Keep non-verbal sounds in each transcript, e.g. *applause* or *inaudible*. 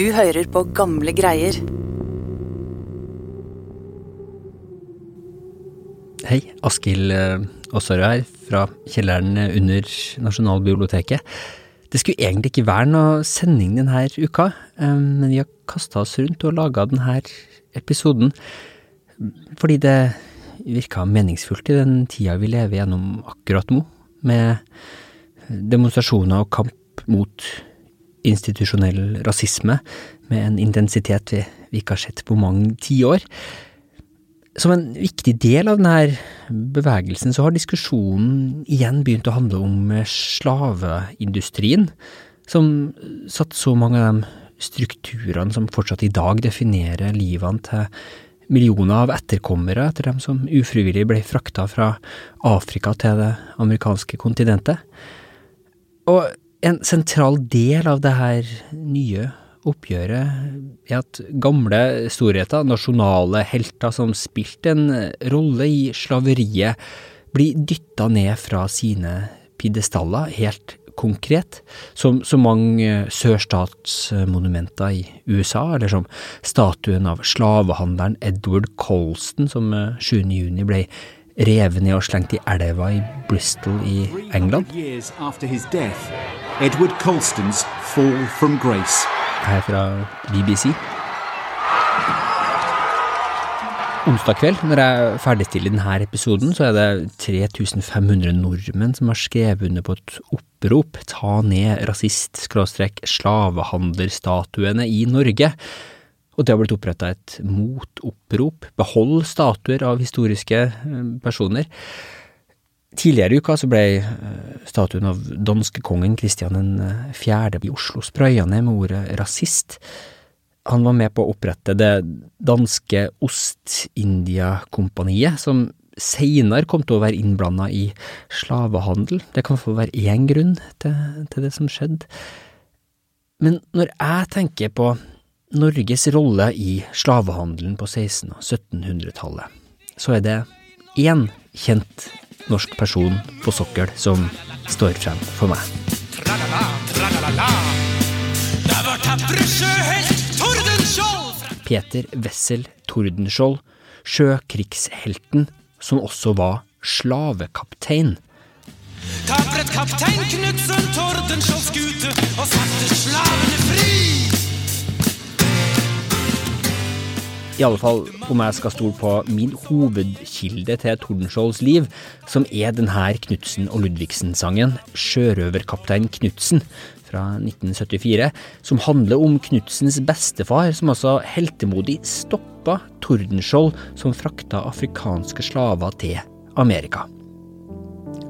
Du hører på gamle greier. Hei, Askild Aasarød her, fra kjelleren under Nasjonalbiblioteket. Det skulle egentlig ikke være noe sending denne uka, eh, men vi har kasta oss rundt og laga denne episoden fordi det virka meningsfullt i den tida vi lever gjennom akkurat nå, med demonstrasjoner og kamp mot institusjonell rasisme med en intensitet vi, vi ikke har sett på mange tiår. Som en viktig del av denne bevegelsen så har diskusjonen igjen begynt å handle om slaveindustrien, som satt så mange av de strukturene som fortsatt i dag definerer livene til millioner av etterkommere etter dem som ufrivillig ble frakta fra Afrika til det amerikanske kontinentet. Og en sentral del av det her nye oppgjøret er at gamle storheter, nasjonale helter som spilte en rolle i slaveriet, blir dytta ned fra sine pidestaller helt konkret, som så mange sørstatsmonumenter i USA, eller som statuen av slavehandleren Edward Colston som 7. juni ble revet ned og slengt i elva i Bristol i England. Edward Colstons Fall from Grace. Her fra BBC. Onsdag kveld, når jeg ferdigstiller denne episoden, så er det 3500 nordmenn som har skrevet under på et opprop Ta ned rasist-slavehandlerstatuene i Norge. Og det har blitt oppretta et motopprop, behold statuer av historiske eh, personer. Tidligere i uka så ble eh, statuen av danskekongen Kristian 4. i Oslo spraya ned med ordet rasist. Han var med på å opprette det danske Ost-India-kompaniet, som seinere kom til å være innblanda i slavehandel. Det kan få være én grunn til, til det som skjedde. Men når jeg tenker på Norges rolle i slavehandelen på 1600- og 1700-tallet, så er det én kjent norsk person på sokkel som står frem for meg. Peter Wessel Tordenskjold, sjøkrigshelten som også var slavekaptein. Tapret kaptein Knutsen Tordenskjolds skute og satte slavene I alle fall om jeg skal stole på min hovedkilde til Tordenskiolds liv, som er denne Knutsen og Ludvigsen-sangen 'Sjørøverkaptein Knutsen', fra 1974, som handler om Knutsens bestefar, som altså heltemodig stoppa Tordenskjold, som frakta afrikanske slaver til Amerika.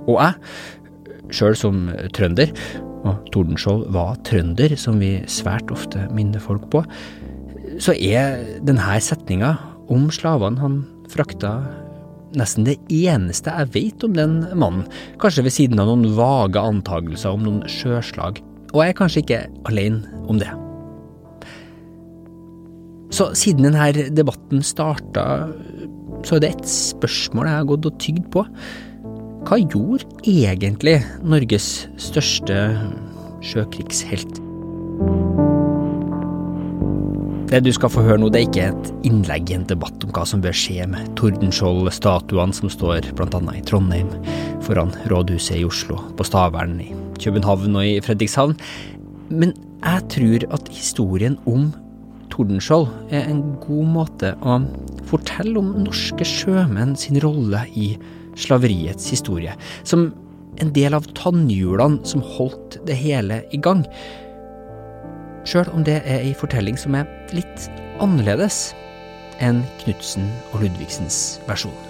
Og jeg, sjøl som trønder, og Tordenskjold var trønder, som vi svært ofte minner folk på, så er denne setninga om slavene han frakta nesten det eneste jeg vet om den mannen, kanskje ved siden av noen vage antagelser om noen sjøslag og jeg er kanskje ikke alene om det. Så siden denne debatten starta, så er det et spørsmål jeg har gått og tygd på. Hva gjorde egentlig Norges største sjøkrigshelt? Det du skal få høre nå, det er ikke et innlegg i en debatt om hva som bør skje med Tordenskjold-statuene som står annet i Trondheim, foran rådhuset i Oslo, på Stavern, i København og i Fredrikshavn. Men jeg tror at historien om Tordenskjold er en god måte å fortelle om norske sjømenn sin rolle i slaveriets historie, som en del av tannhjulene som holdt det hele i gang. Sjøl om det er ei fortelling som er litt annerledes enn Knutsen og Ludvigsens versjon.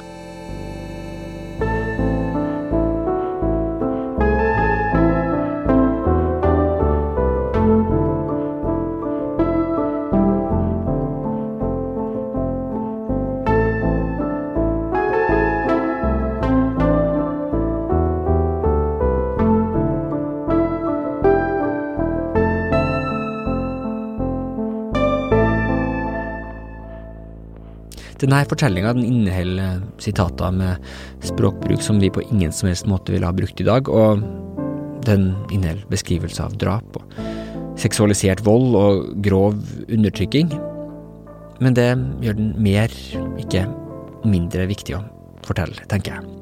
Denne fortellinga inneholder sitater med språkbruk som vi på ingen som helst måte ville ha brukt i dag, og den inneholder beskrivelser av drap og seksualisert vold og grov undertrykking. Men det gjør den mer, ikke mindre viktig å fortelle, tenker jeg.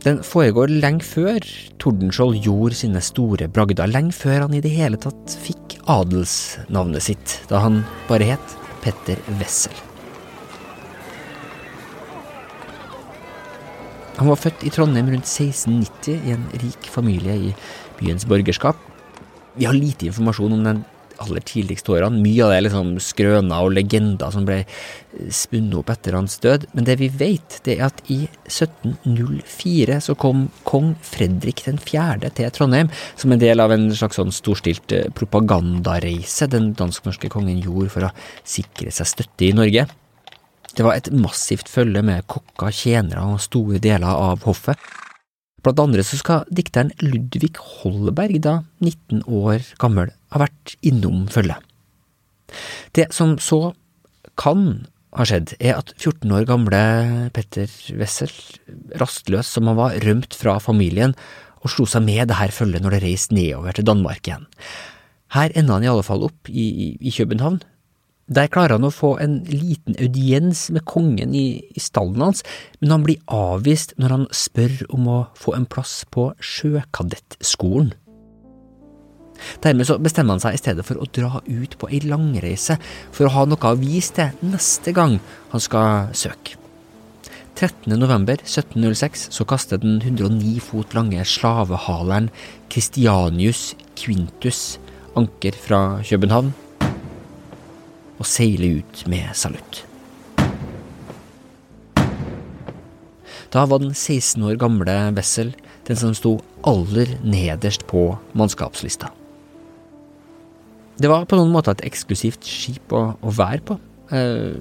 Den foregår lenge før Tordenskjold gjorde sine store bragder, lenge før han i det hele tatt fikk adelsnavnet sitt, da han bare het Petter Wessel. Han var født i Trondheim rundt 1690 i en rik familie i byens borgerskap. Vi har lite informasjon om den aller tidligste årene. Mye av det er liksom skrøner og legender som ble spunnet opp etter hans død. Men det vi vet, det er at i 1704 så kom kong Fredrik 4. til Trondheim som en del av en slags sånn storstilt eh, propagandareise den dansk-norske kongen gjorde for å sikre seg støtte i Norge. Det var et massivt følge med kokker, tjenere og store deler av hoffet. Blant andre så skal dikteren Ludvig Holberg, da 19 år gammel, ha vært innom følget. Det som så kan ha skjedd, er at 14 år gamle Petter Wessel, rastløs som han var, rømt fra familien og slo seg med det her følget når det reiste nedover til Danmark igjen. Her enda han i alle fall opp i, i København, der klarer han å få en liten audiens med kongen i, i stallen hans, men han blir avvist når han spør om å få en plass på sjøkadettskolen. Dermed så bestemmer han seg i stedet for å dra ut på ei langreise for å ha noe å vise til neste gang han skal søke. 13. november 1706 så kaster den 109 fot lange slavehaleren Christianius Quintus anker fra København og seile ut med salutt. Da var den 16 år gamle Wessel den som sto aller nederst på mannskapslista. Det var på noen måter et eksklusivt skip å, å være på. Eh,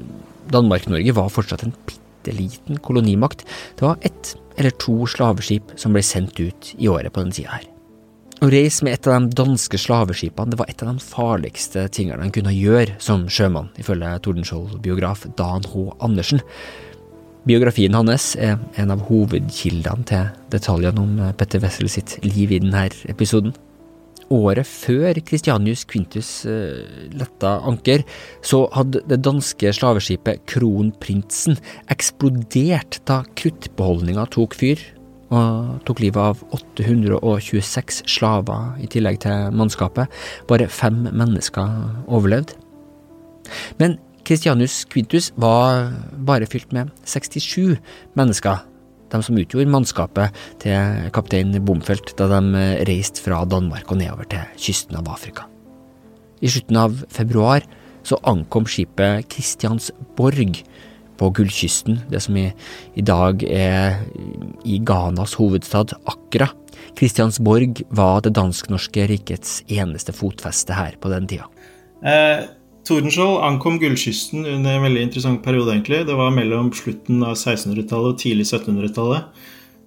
Danmark-Norge var fortsatt en bitte liten kolonimakt. Det var ett eller to slaveskip som ble sendt ut i året på den sida her. Å reise med et av de danske slaveskipene det var et av de farligste tingene han kunne gjøre som sjømann, ifølge Tordenskjold-biograf Dan H. Andersen. Biografien hans er en av hovedkildene til detaljene om Petter Wessel sitt liv i denne episoden. Året før Christianius Quintus uh, letta anker, så hadde det danske slaveskipet Kronprinsen eksplodert da kruttbeholdninga tok fyr, og tok livet av 826 slaver i tillegg til mannskapet. Bare fem mennesker overlevde. Men Christianus Quintus var bare fylt med 67 mennesker, de som utgjorde mannskapet til kaptein Bomfelt da de reiste fra Danmark og nedover til kysten av Afrika. I slutten av februar så ankom skipet Christiansborg på Gullkysten, det som i, i dag er i Ghanas hovedstad Accra. Kristiansborg var det dansk-norske rikets eneste fotfeste her på den tida. Eh, Tordenskjold ankom Gullkysten under en veldig interessant periode, egentlig. Det var mellom slutten av 1600-tallet og tidlig 1700-tallet.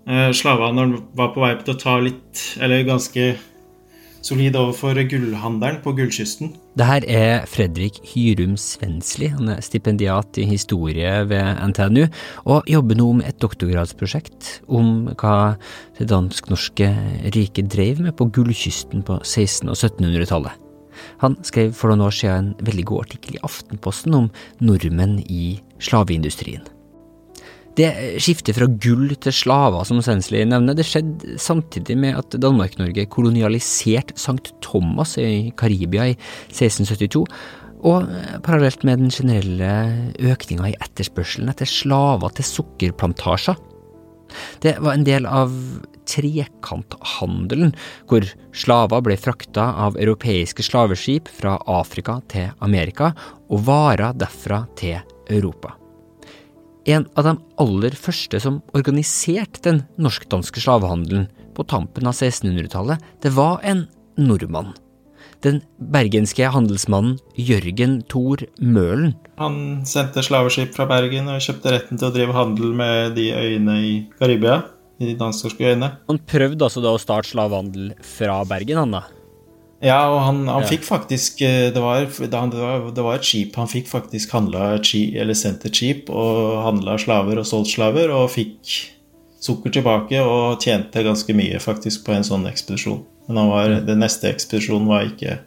Eh, Slavehandelen var på vei til å ta litt, eller ganske solid overfor gullhandelen på Gullkysten. Det her er Fredrik Hyrum Svensli. Han er stipendiat i historie ved NTNU, og jobber nå med et doktorgradsprosjekt om hva det dansk-norske riket drev med på Gullkysten på 1600- og 1700-tallet. Han skrev for noen år siden en veldig god artikkel i Aftenposten om nordmenn i slaveindustrien. Det skiftet fra gull til slaver, som Sensli nevner, det skjedde samtidig med at Danmark-Norge kolonialiserte St. Thomas i Karibia i 1672, og parallelt med den generelle økninga i etterspørselen etter slaver til sukkerplantasjer. Det var en del av trekanthandelen, hvor slaver ble frakta av europeiske slaveskip fra Afrika til Amerika, og varer derfra til Europa. En av de aller første som organiserte den norsk-danske slavehandelen på tampen av 1600-tallet, det var en nordmann. Den bergenske handelsmannen Jørgen Thor Møhlen. Han sendte slaveskip fra Bergen og kjøpte retten til å drive handel med de øyene i Karibia. De dansk-norske øyene. Han prøvde altså da å starte slavehandel fra Bergen, han da? Ja, og han, han ja. fikk faktisk det var, det var, det, var, et skip Han fikk faktisk handla eller sendt et skip og handla slaver og solgt slaver, og fikk sukker tilbake og tjente ganske mye faktisk på en sånn ekspedisjon. Men var, den neste ekspedisjonen var ikke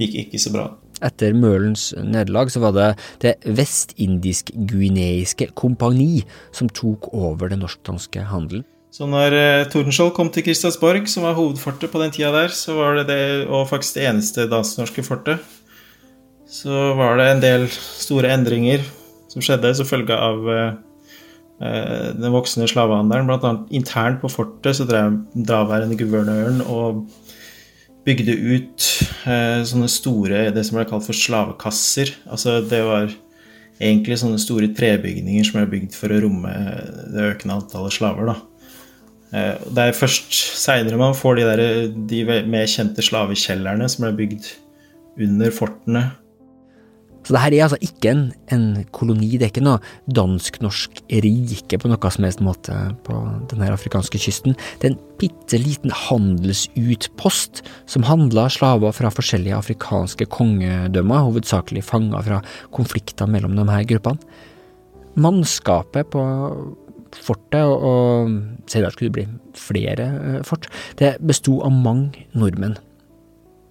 gikk ikke så bra. Etter Mølens nederlag så var det Det vestindisk-guineiske kompani som tok over den norsk-danske handelen. Så når uh, Tordenskjold kom til Kristiansborg, som var hovedfortet på den tida der, så var det det, og faktisk det eneste dansk-norske fortet, så var det en del store endringer som skjedde som følge av eh, den voksende slavehandelen. Blant annet internt på fortet så drev daværende guvernøren og bygde ut eh, sånne store Det som ble kalt for slavekasser. Altså det var egentlig sånne store trebygninger som ble bygd for å romme det økende antallet slaver. da. Eh, det er først seinere man får de, der, de mer kjente slavekjellerne som ble bygd under fortene så det her er altså ikke en, en koloni, det er ikke noe dansk-norsk rike på noe som helst måte på denne afrikanske kysten. Det er en bitte liten handelsutpost som handla slaver fra forskjellige afrikanske kongedømmer, hovedsakelig fanger fra konflikter mellom de her gruppene. Mannskapet på fortet, og, senere skulle det bli flere eh, fort, det besto av mange nordmenn.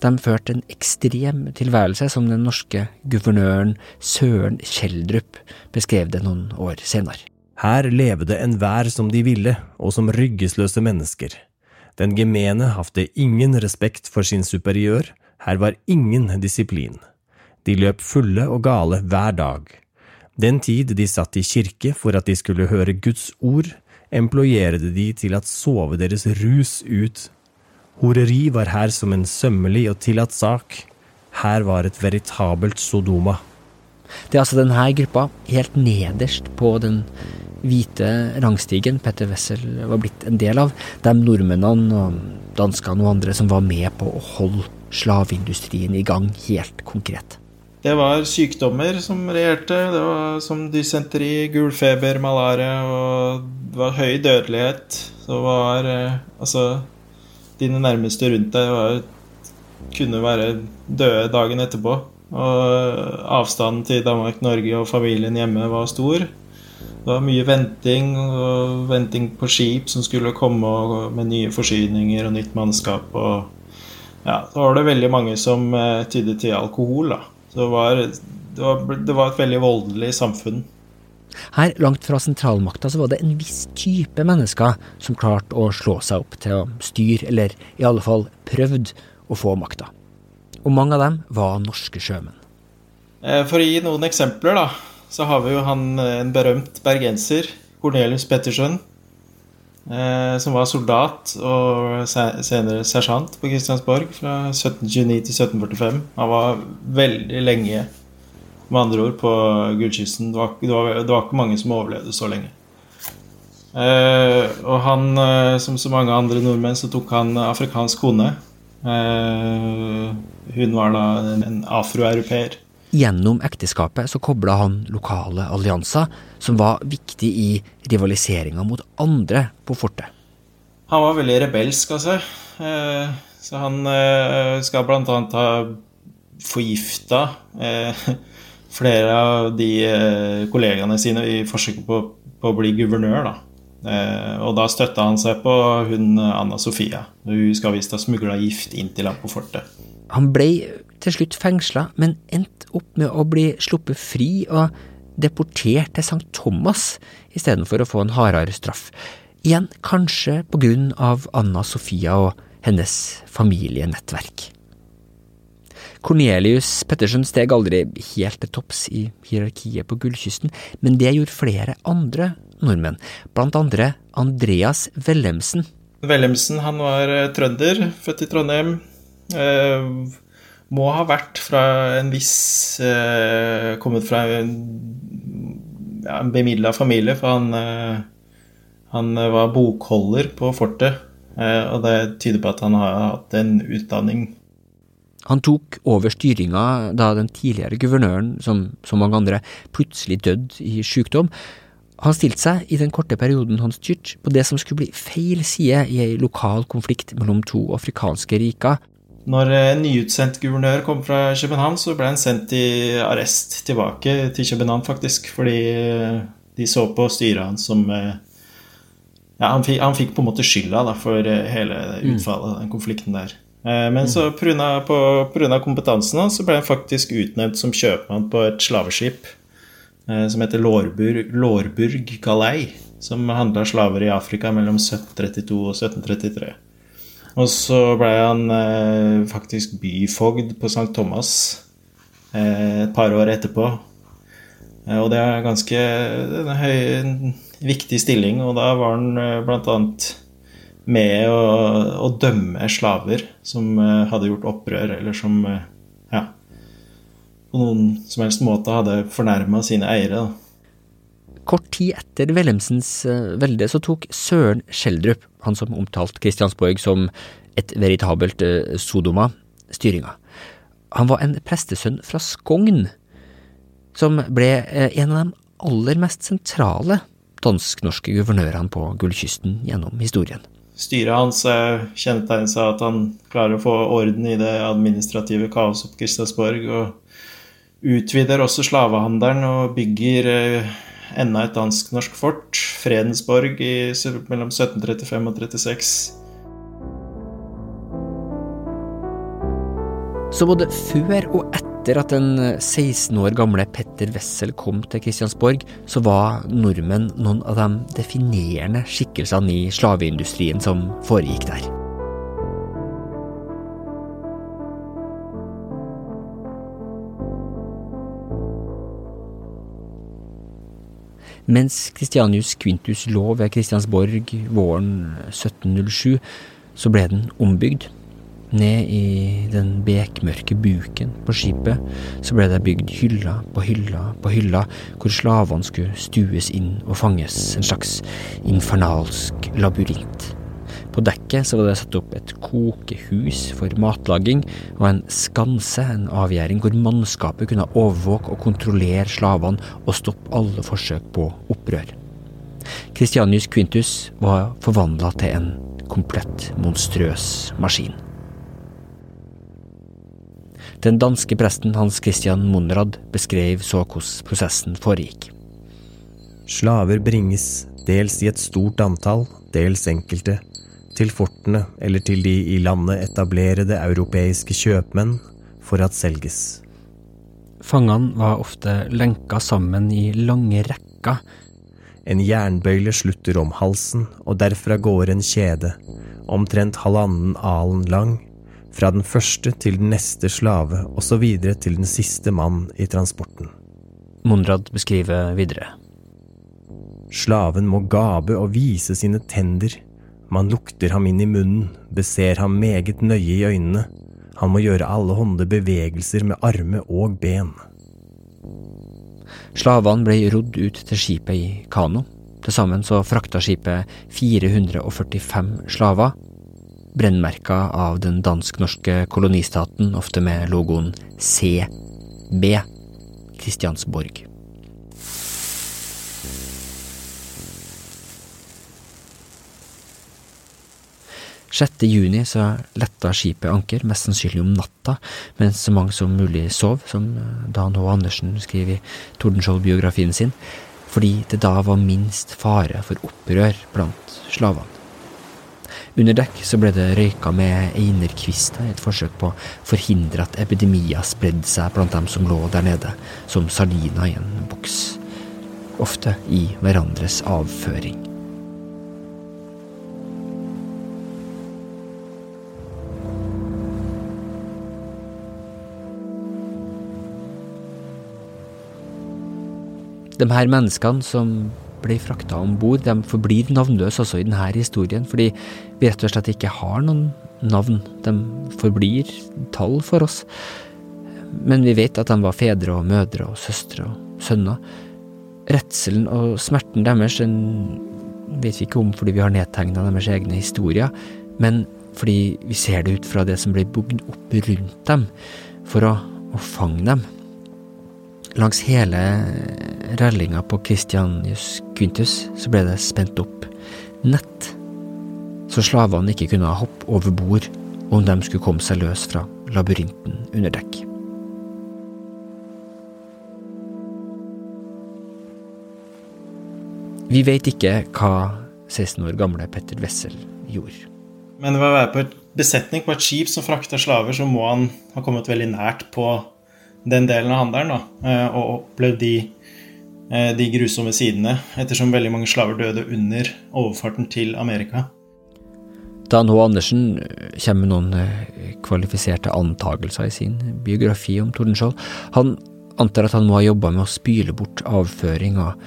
De førte en ekstrem tilværelse, som den norske guvernøren Søren Kjeldrup beskrev det noen år senere. Her levde enhver som de ville, og som ryggesløse mennesker. Den gemene hafte ingen respekt for sin superiør, her var ingen disiplin. De løp fulle og gale hver dag. Den tid de satt i kirke for at de skulle høre Guds ord, employerte de til at sove deres rus ut Horeri var her som en sømmelig og tillatt sak. Her var et veritabelt Sodoma. Det er altså denne gruppa, helt nederst på den hvite rangstigen Petter Wessel var blitt en del av, de nordmennene og danskene og andre som var med på å holde slaveindustrien i gang helt konkret. Det var sykdommer som regjerte. Det var som dysenteri, gulfeber, malaria, og det var høy dødelighet. Det var eh, altså dine nærmeste rundt deg var, kunne være døde dagen etterpå. Og avstanden til Danmark-Norge og familien hjemme var stor. Det var mye venting, og venting på skip som skulle komme med nye forsyninger og nytt mannskap. Og ja, så var det veldig mange som eh, tydde til alkohol. da. Det var, det, var, det var et veldig voldelig samfunn. Her, langt fra sentralmakta, så var det en viss type mennesker som klarte å slå seg opp til å styre, eller i alle fall prøvde å få makta. Og mange av dem var norske sjømenn. Eh, for å gi noen eksempler, da, så har vi jo han eh, en berømt bergenser, Cornelius Pettersen, eh, som var soldat og senere sersjant på Kristiansborg fra 1729 til 1745. Han var veldig lenge med andre ord på Gullkysten. Det, det, det, var ikke mange som overlevde så lenge. Eh, og han, eh, som så mange andre nordmenn, så tok han afrikansk kone. Eh, hun var da en, afroeuropeer. Gjennom ekteskapet så kobla han lokale allianser, som var viktig i rivaliseringa mot andre på fortet. Han var veldig rebelsk altså. Eh, så han eh, skal blant annet ha forgifta eh, *laughs* flere av de kollegaene sine i forsøket på, på, å bli guvernør. da. Eh, og da støtta han seg på hun Anna Sofia. Hun skal visst ha smugla gift inn til ham på fortet. Han ble til slutt fengsla, men endte opp med å bli sluppet fri og deportert til St. Thomas istedenfor å få en hardere straff. Igjen kanskje på grunn av Anna Sofia og hennes familienettverk. Cornelius Pettersen steg aldri helt til topps i hierarkiet på Gullkysten, men det gjorde flere andre nordmenn, blant andre Andreas Wellemsen. Wellemsen han var trønder, født i Trondheim. Eh, må ha vært fra en viss eh, Kommet fra en, ja, en bemidla familie, for han, eh, han var bokholder på fortet. Eh, og det tyder på at han har hatt en utdanning han tok over styringa da den tidligere guvernøren, som så mange andre, plutselig døde i sykdom. Han stilte seg, i den korte perioden han styrte, på det som skulle bli feil side i ei lokal konflikt mellom to afrikanske riker. Når en nyutsendt guvernør kom fra København, så ble han sendt i arrest tilbake til København, faktisk, fordi de så på styret hans som eh, ja, han fikk, han fikk, på en måte skylda da, for hele mm. utfallet av den konflikten der. Eh, Men så pga. kompetansen hans så ble han faktisk utnevnt som kjøpmann på et slaveskip eh, som heter Lårburg, Lårburg Galei, som handla slaver i Afrika mellom 1732 og 1733. Og så ble han eh, faktisk byfogd på St. Thomas eh, et par år etterpå. Eh, og det er ganske en høy, en viktig stilling, og da var han eh, bl.a. med å, å dømme slaver som eh, hadde gjort opprør, eller som eh, ja, på noen som helst måte hadde fornærma sine eiere. da. Kort tid etter Wilhelmsens eh, velde så tok Søren Schjelderup, han som omtalte Kristiansborg som et veritabelt eh, Sodoma, styringa. Han var en prestesønn fra Skogn, som ble eh, en av de aller mest sentrale dansk-norske guvernørene på Gullkysten gjennom historien. Styret hans kjennetegnes av at han klarer å få orden i det administrative kaoset på Kristiansborg, og utvider også slavehandelen og bygger enda et dansk-norsk fort, Fredensborg, i, mellom 1735 og 36. Så både før og etter at den 16 år gamle Petter Wessel kom til Kristiansborg, så var nordmenn noen av de definerende skikkelsene i slaveindustrien som foregikk der. Mens Christianius Quintus lå ved Kristiansborg våren 1707, så ble den ombygd. Ned i den bekmørke buken på skipet så ble det bygd hylla på hylla på hylla hvor slavene skulle stues inn og fanges, en slags infernalsk labyrint. På dekket så var det satt opp et kokehus for matlaging og en skanse, en avgjerding, hvor mannskapet kunne overvåke og kontrollere slavene og stoppe alle forsøk på opprør. Christianius Quintus var forvandla til en komplett monstrøs maskin. Den danske presten Hans Christian Monrad beskrev så hvordan prosessen foregikk. Slaver bringes dels i et stort antall, dels enkelte, til fortene eller til de i landet etablerede europeiske kjøpmenn for at selges. Fangene var ofte lenka sammen i lange rekker. En jernbøyle slutter om halsen, og derfra går en kjede, omtrent halvannen alen lang, fra den første til den neste slave, og så videre til den siste mann i transporten. Monrad beskriver videre. Slaven må gape og vise sine tender. Man lukter ham inn i munnen, beser ham meget nøye i øynene. Han må gjøre alle hånde bevegelser med arme og ben. Slavene ble rodd ut til skipet i kano. Til sammen så frakta skipet 445 slaver, brennmerka av den dansk-norske kolonistaten, ofte med logoen CB, Kristiansborg. Sjette juni så letta skipet anker, mest sannsynlig om natta, mens så mange som mulig sov, som Dan H. Andersen skriver i Tordenskjold-biografien sin, fordi det da var minst fare for opprør blant slavene. Under dekk så ble det røyka med einerkvister i et forsøk på å forhindre at epidemier spredde seg blant dem som lå der nede, som sardiner i en boks, ofte i hverandres avføring. De her menneskene som blir frakta om bord, de forblir navnløse også i denne historien, fordi vi rett og slett ikke har noen navn. De forblir tall for oss. Men vi vet at de var fedre og mødre og søstre og sønner. Redselen og smerten deres den vet vi ikke om fordi vi har nedtegna deres egne historier, men fordi vi ser det ut fra det som blir bygd opp rundt dem, for å, å fange dem. Langs hele rællinga på Christianius Quintus så ble det spent opp nett, så slavene ikke kunne hoppe over bord om de skulle komme seg løs fra labyrinten under dekk. Vi vet ikke hva 16 år gamle Petter Wessel gjorde. Men ved å være på et besetning på et skip som frakter slaver, så må han ha kommet veldig nært på den delen av handelen da, eh, og opplevd de, eh, de grusomme sidene, ettersom veldig mange slaver døde under overfarten til Amerika. Dan H. Andersen kommer med noen kvalifiserte antagelser i sin biografi om Tordenskjold. Han antar at han må ha jobba med å spyle bort avføring og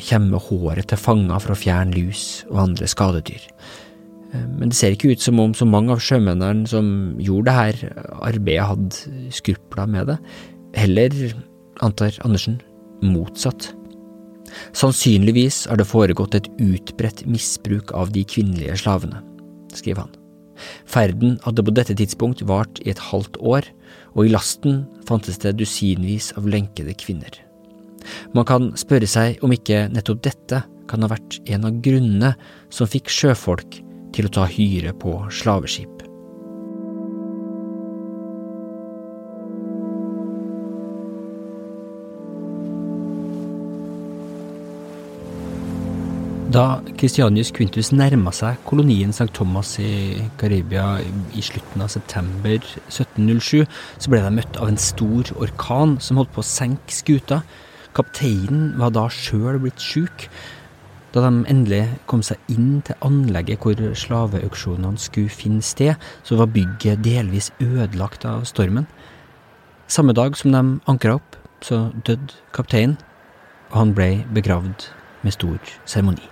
kjemme håret til fanger for å fjerne lus og andre skadedyr. Eh, men det ser ikke ut som om så mange av sjømennene som gjorde det her arbeidet, hadde skrupler med det. Heller, antar Andersen, motsatt. Sannsynligvis har det foregått et utbredt misbruk av de kvinnelige slavene, skriver han. Ferden hadde på dette tidspunkt vart i et halvt år, og i lasten fantes det dusinvis av lenkede kvinner. Man kan spørre seg om ikke nettopp dette kan ha vært en av grunnene som fikk sjøfolk til å ta hyre på slaveskip. Da Christianius Quintus nærma seg kolonien St. Thomas i Karibia i slutten av september 1707, så ble de møtt av en stor orkan som holdt på å senke skuta. Kapteinen var da sjøl blitt sjuk, da de endelig kom seg inn til anlegget hvor slaveauksjonene skulle finne sted, så var bygget delvis ødelagt av stormen. Samme dag som de ankra opp, så døde kapteinen, og han ble begravd med stor seremoni.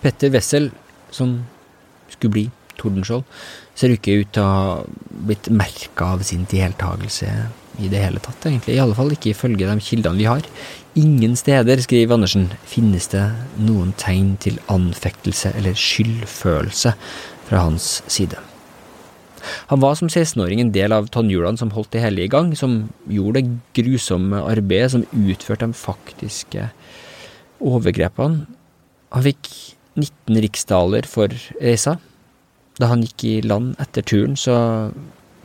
Petter Wessel, som skulle bli Tordenskjold, ser ikke ut til å ha blitt merka av sin deltakelse i det hele tatt, egentlig. I alle fall ikke ifølge de kildene vi har. Ingen steder, skriver Andersen, finnes det noen tegn til anfektelse eller skyldfølelse fra hans side. Han var som 16-åring en del av tannhjulene som holdt det hele i gang, som gjorde det grusomme arbeidet, som utførte de faktiske overgrepene. Han fikk 19 riksdaler for reisa, da han gikk i land etter turen, så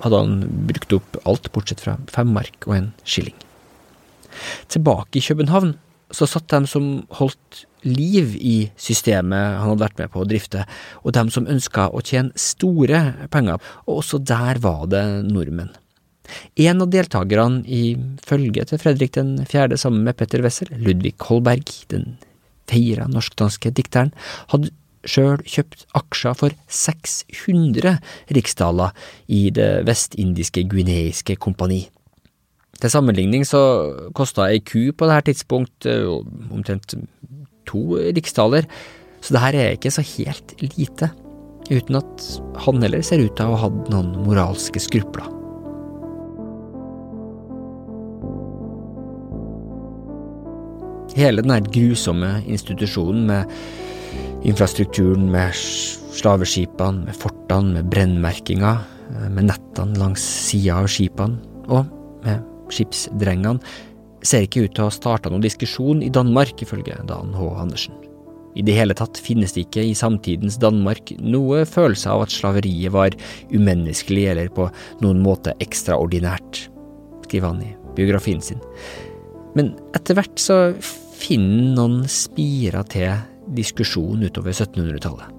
hadde han brukt opp alt bortsett fra fem mark og en skilling. Tilbake i København så satt de som holdt liv i systemet han hadde vært med på å drifte, og de som ønska å tjene store penger, og også der var det nordmenn. En av deltakerne i følget til Fredrik den fjerde sammen med Petter Wessel, Ludvig Holberg, den feira norsk-danske dikteren, hadde sjøl kjøpt aksjer for 600 riksdaler i det vestindiske guineiske kompani. Til sammenligning så kosta ei ku på dette tidspunkt eh, omtrent to riksdaler, så det her er ikke så helt lite, uten at han heller ser ut til å ha hatt noen moralske skrupler. Hele denne grusomme institusjonen med infrastrukturen med slaveskipene, med fortene, med brennmerkinga, eh, med nettene langs sida av skipene, og med skipsdrengene, ser ikke ut til å ha starta noen diskusjon i Danmark, ifølge Dan H. Andersen. I det hele tatt finnes det ikke i samtidens Danmark noe følelse av at slaveriet var umenneskelig eller på noen måte ekstraordinært, skriver han i biografien sin. Men etter hvert så finner noen spirer til diskusjon utover 1700-tallet.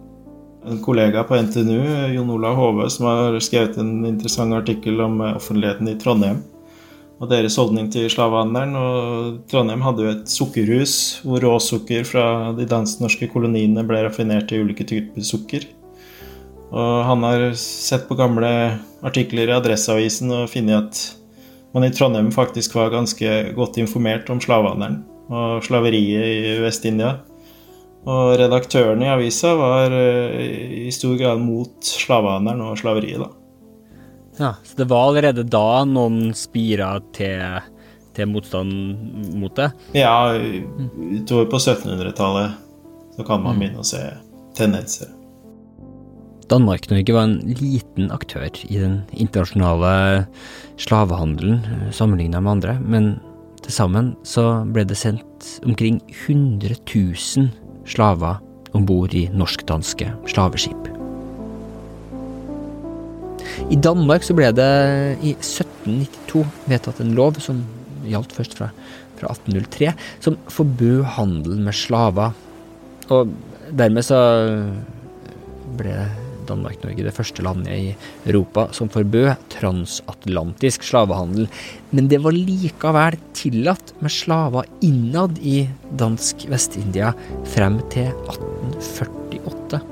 En kollega på NTNU, Jon Olav Hove, som har skrevet en interessant artikkel om eh, offentligheten i Trondheim og deres holdning til slavehandelen. Og Trondheim hadde jo et sukkerhus hvor råsukker fra de dansk-norske koloniene ble raffinert til ulike typer sukker. Og han har sett på gamle artikler i Adresseavisen og funnet at man i Trondheim faktisk var ganske godt informert om slavehandelen og slaveriet i Vest-India. Og redaktøren i avisa var eh, i stor grad mot slavehandelen og slaveriet, da. Ja, Så det var allerede da noen spira til, til motstand mot det? Ja, utover på 1700-tallet så kan man mm. begynne å se tendenser. Danmark-Norge var en liten aktør i den internasjonale slavehandelen sammenligna med andre, men til sammen så ble det sendt omkring 100 000 slaver om bord i norsk-danske slaveskip. I Danmark så ble det i 1792 vedtatt en lov som gjaldt først fra, fra 1803, som forbød handel med slaver. Og dermed så ble Danmark-Norge det første landet i Europa som forbød transatlantisk slavehandel. Men det var likevel tillatt med slaver innad i dansk Vest-India frem til 1848.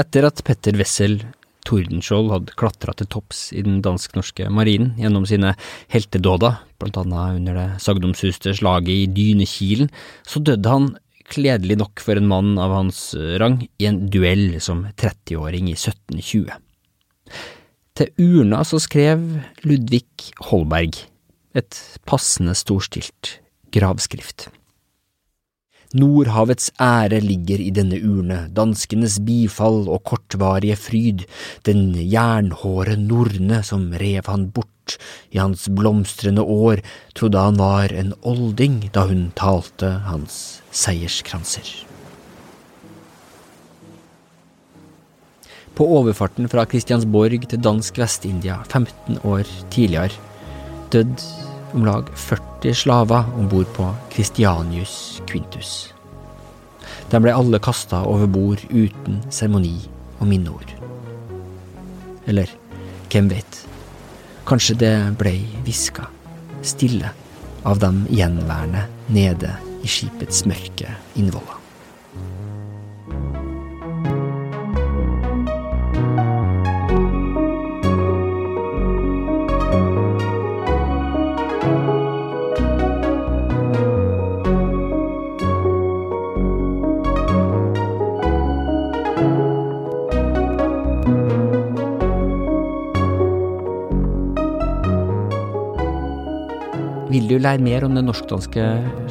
Etter at Petter Wessel Tordenskjold hadde klatra til topps i den dansk-norske marinen gjennom sine heltedåder, blant annet under det sagnomsuste slaget i Dynekilen, så døde han kledelig nok for en mann av hans rang i en duell som 30-åring i 1720. Til urna så skrev Ludvig Holberg et passende storstilt gravskrift. Nordhavets ære ligger i denne urne, danskenes bifall og kortvarige fryd, den jernhåre Norne som rev han bort, i hans blomstrende år trodde han var en olding da hun talte hans seierskranser. På overfarten fra Kristiansborg til dansk Vest-India 15 år tidligere døde om lag 40 slaver om bord på Christianius Quintus. De ble alle kasta over bord uten seremoni og minneord. Eller, hvem vet, kanskje det blei hviska, stille, av dem gjenværende nede i skipets mørke innvoller. Lære mer om den norsk-danske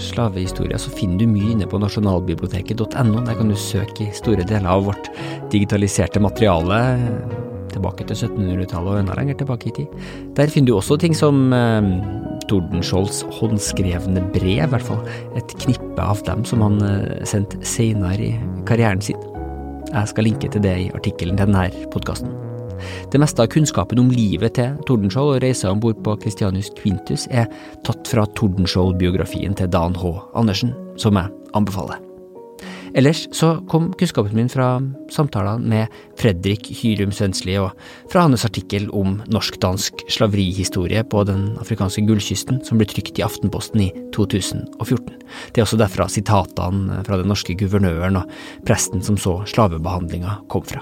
slavehistoria, så finner du mye inne på nasjonalbiblioteket.no. Der kan du søke i store deler av vårt digitaliserte materiale tilbake til 1700-tallet og enda lenger tilbake i tid. Der finner du også ting som eh, Tordenskiolds håndskrevne brev, i hvert fall et knippe av dem som han eh, sendte senere i karrieren sin. Jeg skal linke til det i artikkelen til denne podkasten. Det meste av kunnskapen om livet til Tordenskjold og reisa om bord på Christianus Quintus er tatt fra Tordenskjold-biografien til Dan H. Andersen, som jeg anbefaler. Ellers så kom kunnskapen min fra samtalene med Fredrik Hyrum Svensli og fra hans artikkel om norsk-dansk slaverihistorie på den afrikanske gullkysten, som ble trykt i Aftenposten i 2014. Det er også derfra sitatene fra den norske guvernøren og presten som så slavebehandlinga kom fra.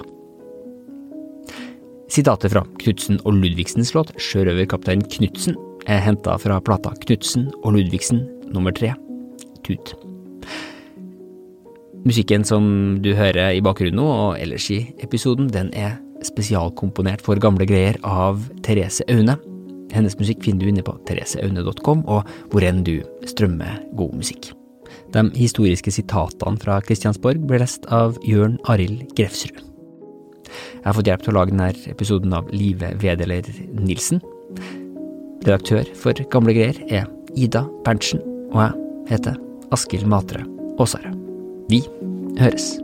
Sitatet fra Knutsen og Ludvigsens låt Sjørøverkaptein Knutsen er henta fra plata Knutsen og Ludvigsen nummer tre, Tut. Musikken som du hører i bakgrunnen nå, og ellers i episoden, den er spesialkomponert for gamle greier av Therese Aune. Hennes musikk finner du inne på thereseaune.com, og hvor enn du strømmer god musikk. De historiske sitatene fra Kristiansborg ble lest av Jørn Arild Grefsrud. Jeg har fått hjelp til å lage denne episoden av Live Wedeler Nilsen. Redaktør for Gamle greier er Ida Berntsen, og jeg heter Askild Matre Aasare. Vi høres.